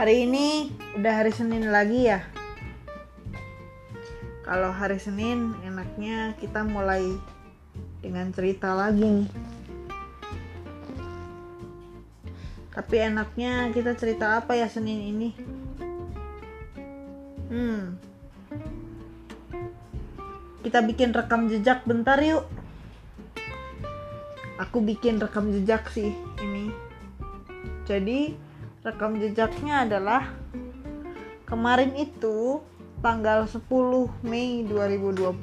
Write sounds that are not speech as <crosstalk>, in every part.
Hari ini udah hari Senin lagi ya. Kalau hari Senin enaknya kita mulai dengan cerita lagi nih. Tapi enaknya kita cerita apa ya Senin ini? Hmm. Kita bikin rekam jejak bentar yuk. Aku bikin rekam jejak sih ini. Jadi rekam jejaknya adalah kemarin itu tanggal 10 Mei 2020.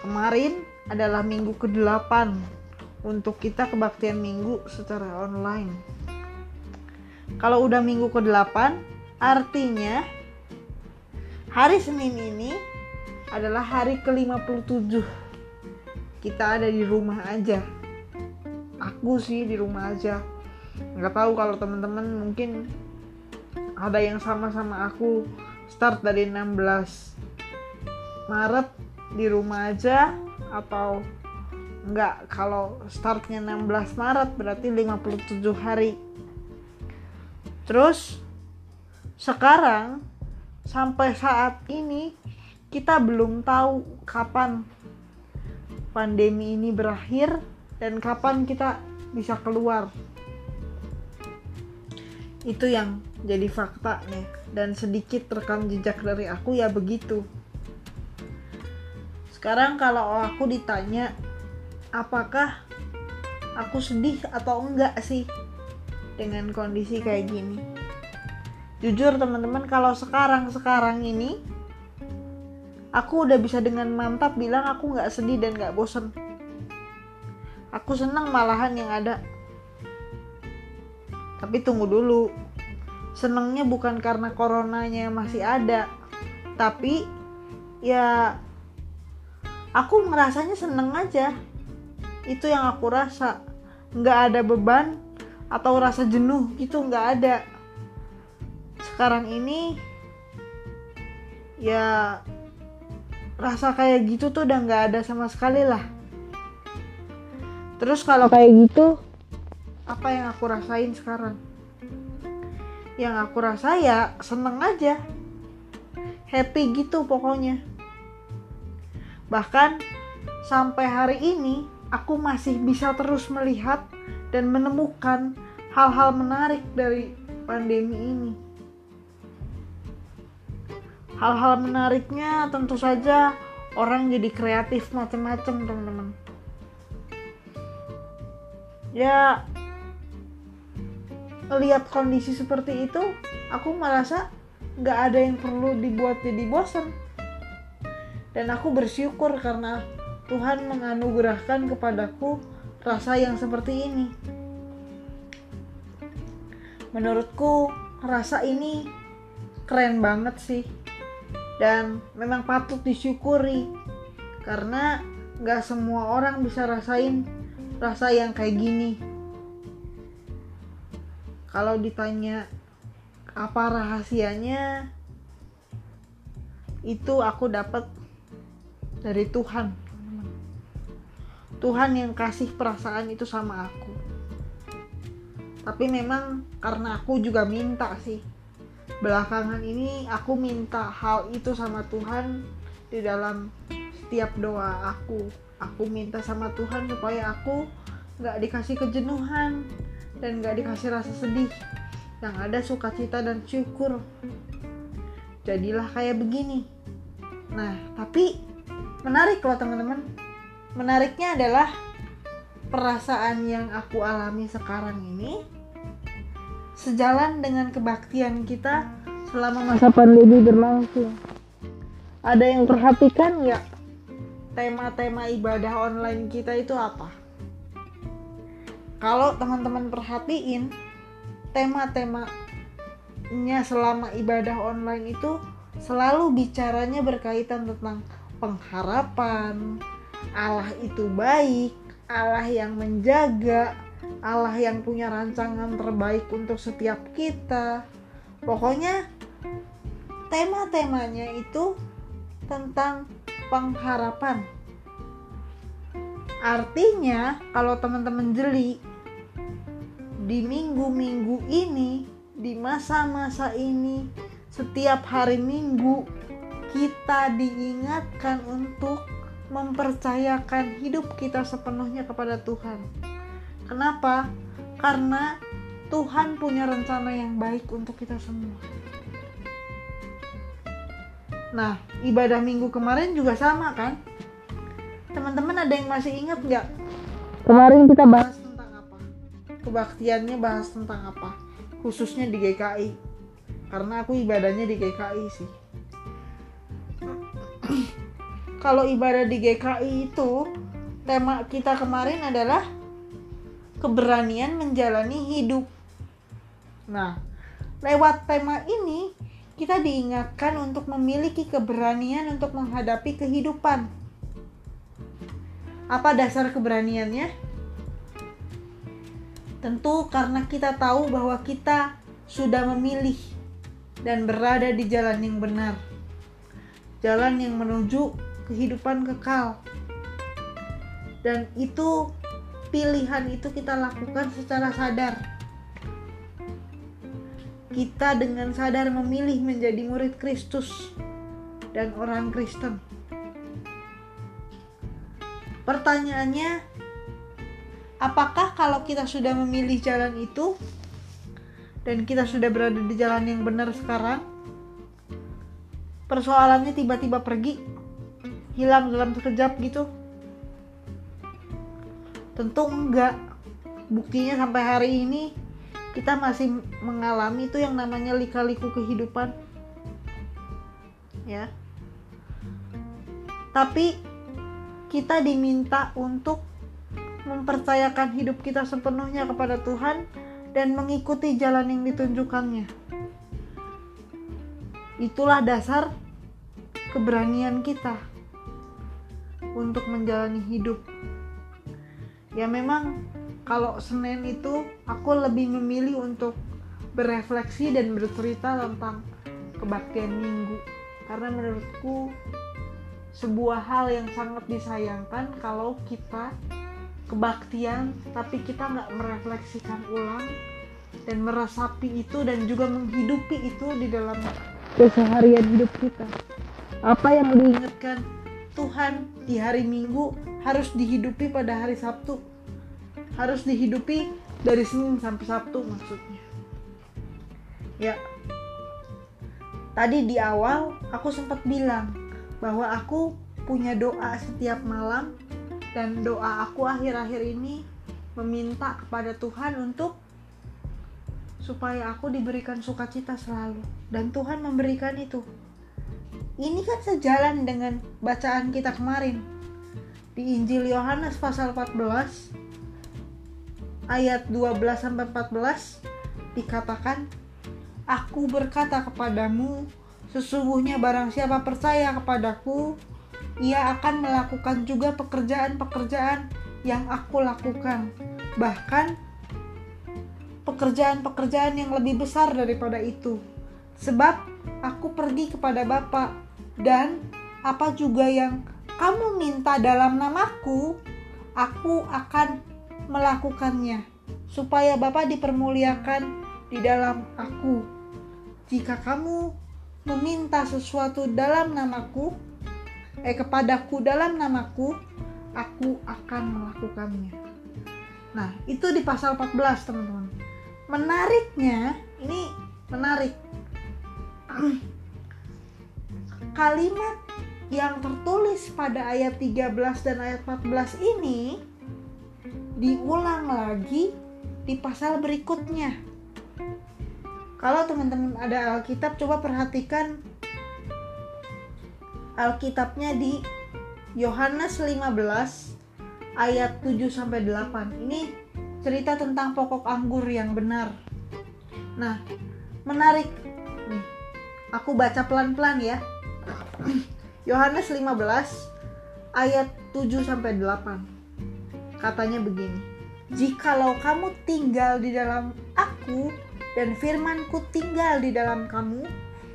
Kemarin adalah minggu ke-8 untuk kita kebaktian minggu secara online. Kalau udah minggu ke-8, artinya hari Senin ini adalah hari ke-57. Kita ada di rumah aja. Aku sih di rumah aja. Nggak tahu kalau teman-teman mungkin ada yang sama sama aku. Start dari 16 Maret di rumah aja atau enggak kalau startnya 16 Maret berarti 57 hari. Terus sekarang sampai saat ini kita belum tahu kapan pandemi ini berakhir dan kapan kita bisa keluar itu yang jadi fakta nih. Dan sedikit rekam jejak dari aku ya begitu. Sekarang kalau aku ditanya apakah aku sedih atau enggak sih dengan kondisi kayak gini? Jujur teman-teman kalau sekarang sekarang ini aku udah bisa dengan mantap bilang aku nggak sedih dan nggak bosen. Aku senang malahan yang ada tapi tunggu dulu. Senengnya bukan karena coronanya masih ada, tapi ya aku ngerasanya seneng aja. Itu yang aku rasa. Nggak ada beban atau rasa jenuh gitu nggak ada. Sekarang ini ya rasa kayak gitu tuh udah nggak ada sama sekali lah. Terus kalau kayak gitu apa yang aku rasain sekarang? Yang aku rasa ya seneng aja. Happy gitu pokoknya. Bahkan sampai hari ini aku masih bisa terus melihat dan menemukan hal-hal menarik dari pandemi ini. Hal-hal menariknya tentu saja orang jadi kreatif macam-macam teman-teman. Ya lihat kondisi seperti itu aku merasa nggak ada yang perlu dibuat jadi bosan dan aku bersyukur karena Tuhan menganugerahkan kepadaku rasa yang seperti ini. Menurutku rasa ini keren banget sih. Dan memang patut disyukuri karena nggak semua orang bisa rasain rasa yang kayak gini kalau ditanya apa rahasianya itu aku dapat dari Tuhan. Tuhan yang kasih perasaan itu sama aku. Tapi memang karena aku juga minta sih. Belakangan ini aku minta hal itu sama Tuhan di dalam setiap doa aku. Aku minta sama Tuhan supaya aku nggak dikasih kejenuhan dan gak dikasih rasa sedih. Yang ada sukacita dan syukur. Jadilah kayak begini. Nah tapi menarik loh teman-teman. Menariknya adalah perasaan yang aku alami sekarang ini sejalan dengan kebaktian kita selama masa pandemi berlangsung? Ada yang perhatikan nggak? Tema-tema ibadah online kita itu apa kalau teman-teman perhatiin tema-temanya selama ibadah online itu selalu bicaranya berkaitan tentang pengharapan Allah itu baik Allah yang menjaga Allah yang punya rancangan terbaik untuk setiap kita. Pokoknya tema-temanya itu tentang pengharapan Artinya, kalau teman-teman jeli di minggu-minggu ini, di masa-masa ini setiap hari Minggu kita diingatkan untuk mempercayakan hidup kita sepenuhnya kepada Tuhan. Kenapa? Karena Tuhan punya rencana yang baik untuk kita semua. Nah, ibadah minggu kemarin juga sama kan? Teman-teman ada yang masih ingat nggak? Kemarin kita bahas tentang apa? Kebaktiannya bahas tentang apa? Khususnya di GKI. Karena aku ibadahnya di GKI sih. <clears throat> Kalau ibadah di GKI itu tema kita kemarin adalah keberanian menjalani hidup. Nah, lewat tema ini kita diingatkan untuk memiliki keberanian untuk menghadapi kehidupan. Apa dasar keberaniannya? Tentu karena kita tahu bahwa kita sudah memilih dan berada di jalan yang benar. Jalan yang menuju kehidupan kekal. Dan itu pilihan itu kita lakukan secara sadar kita dengan sadar memilih menjadi murid Kristus dan orang Kristen. Pertanyaannya, apakah kalau kita sudah memilih jalan itu dan kita sudah berada di jalan yang benar sekarang, persoalannya tiba-tiba pergi, hilang dalam sekejap gitu? Tentu enggak. Buktinya sampai hari ini kita masih mengalami itu yang namanya lika-liku kehidupan ya tapi kita diminta untuk mempercayakan hidup kita sepenuhnya kepada Tuhan dan mengikuti jalan yang ditunjukkannya. Itulah dasar keberanian kita untuk menjalani hidup. Ya memang kalau Senin itu aku lebih memilih untuk berefleksi dan bercerita tentang kebaktian minggu. Karena menurutku sebuah hal yang sangat disayangkan kalau kita kebaktian tapi kita nggak merefleksikan ulang dan meresapi itu dan juga menghidupi itu di dalam keseharian hidup kita. Apa yang diingatkan Tuhan di hari Minggu harus dihidupi pada hari Sabtu. Harus dihidupi dari Senin sampai Sabtu maksudnya. Ya. Tadi di awal aku sempat bilang bahwa aku punya doa setiap malam dan doa aku akhir-akhir ini meminta kepada Tuhan untuk supaya aku diberikan sukacita selalu. Dan Tuhan memberikan itu. Ini kan sejalan dengan bacaan kita kemarin. Di Injil Yohanes pasal 14 ayat 12 sampai 14 dikatakan Aku berkata kepadamu sesungguhnya barang siapa percaya kepadaku ia akan melakukan juga pekerjaan-pekerjaan yang aku lakukan bahkan pekerjaan-pekerjaan yang lebih besar daripada itu sebab aku pergi kepada Bapa dan apa juga yang kamu minta dalam namaku aku akan melakukannya, supaya Bapa dipermuliakan di dalam aku. Jika kamu meminta sesuatu dalam namaku, eh kepadaku dalam namaku, aku akan melakukannya. Nah, itu di pasal 14, teman-teman. Menariknya, ini menarik. <clears throat> Kalimat yang tertulis pada ayat 13 dan ayat 14 ini diulang lagi di pasal berikutnya. Kalau teman-teman ada Alkitab, coba perhatikan Alkitabnya di Yohanes 15 ayat 7 sampai 8. Ini cerita tentang pokok anggur yang benar. Nah, menarik nih. Aku baca pelan-pelan ya. <clears throat> Yohanes 15 ayat 7 sampai 8 katanya begini jikalau kamu tinggal di dalam aku dan firmanku tinggal di dalam kamu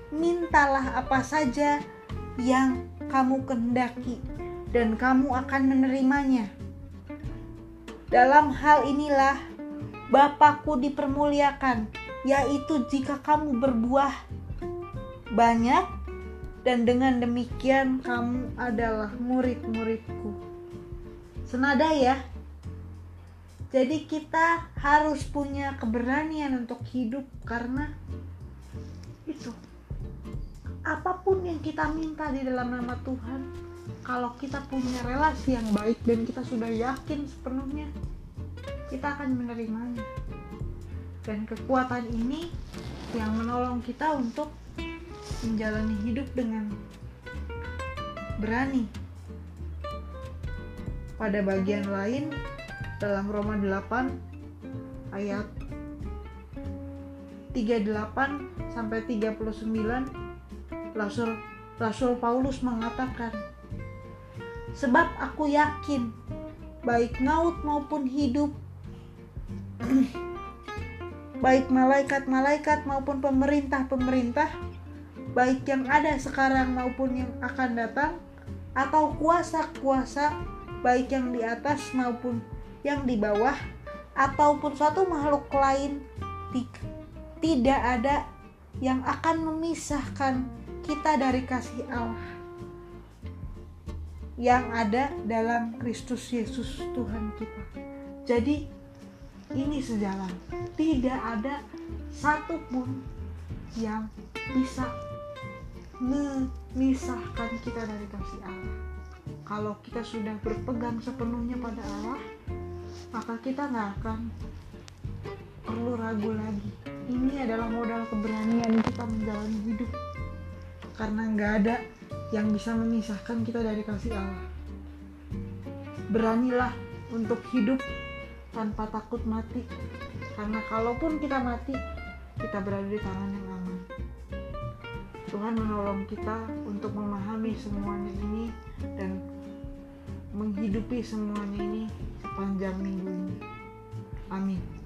mintalah apa saja yang kamu kehendaki dan kamu akan menerimanya dalam hal inilah Bapakku dipermuliakan yaitu jika kamu berbuah banyak dan dengan demikian kamu adalah murid-muridku. Senada ya. Jadi kita harus punya keberanian untuk hidup karena itu. Apa pun yang kita minta di dalam nama Tuhan kalau kita punya relasi yang baik dan kita sudah yakin sepenuhnya kita akan menerimanya. Dan kekuatan ini yang menolong kita untuk menjalani hidup dengan berani. Pada bagian lain dalam Roma 8 ayat 38 sampai 39 Rasul Rasul Paulus mengatakan sebab aku yakin baik maut maupun hidup <clears throat> baik malaikat-malaikat maupun pemerintah-pemerintah, baik yang ada sekarang maupun yang akan datang, atau kuasa-kuasa, baik yang di atas maupun yang di bawah, ataupun suatu makhluk lain, tidak ada yang akan memisahkan kita dari kasih Allah yang ada dalam Kristus Yesus Tuhan kita. Jadi ini sejalan. Tidak ada satupun yang bisa memisahkan kita dari kasih Allah. Kalau kita sudah berpegang sepenuhnya pada Allah, maka kita nggak akan perlu ragu lagi. Ini adalah modal keberanian kita menjalani hidup. Karena nggak ada yang bisa memisahkan kita dari kasih Allah. Beranilah untuk hidup tanpa takut mati karena kalaupun kita mati kita berada di tangan yang aman Tuhan menolong kita untuk memahami semuanya ini dan menghidupi semuanya ini sepanjang minggu ini. Amin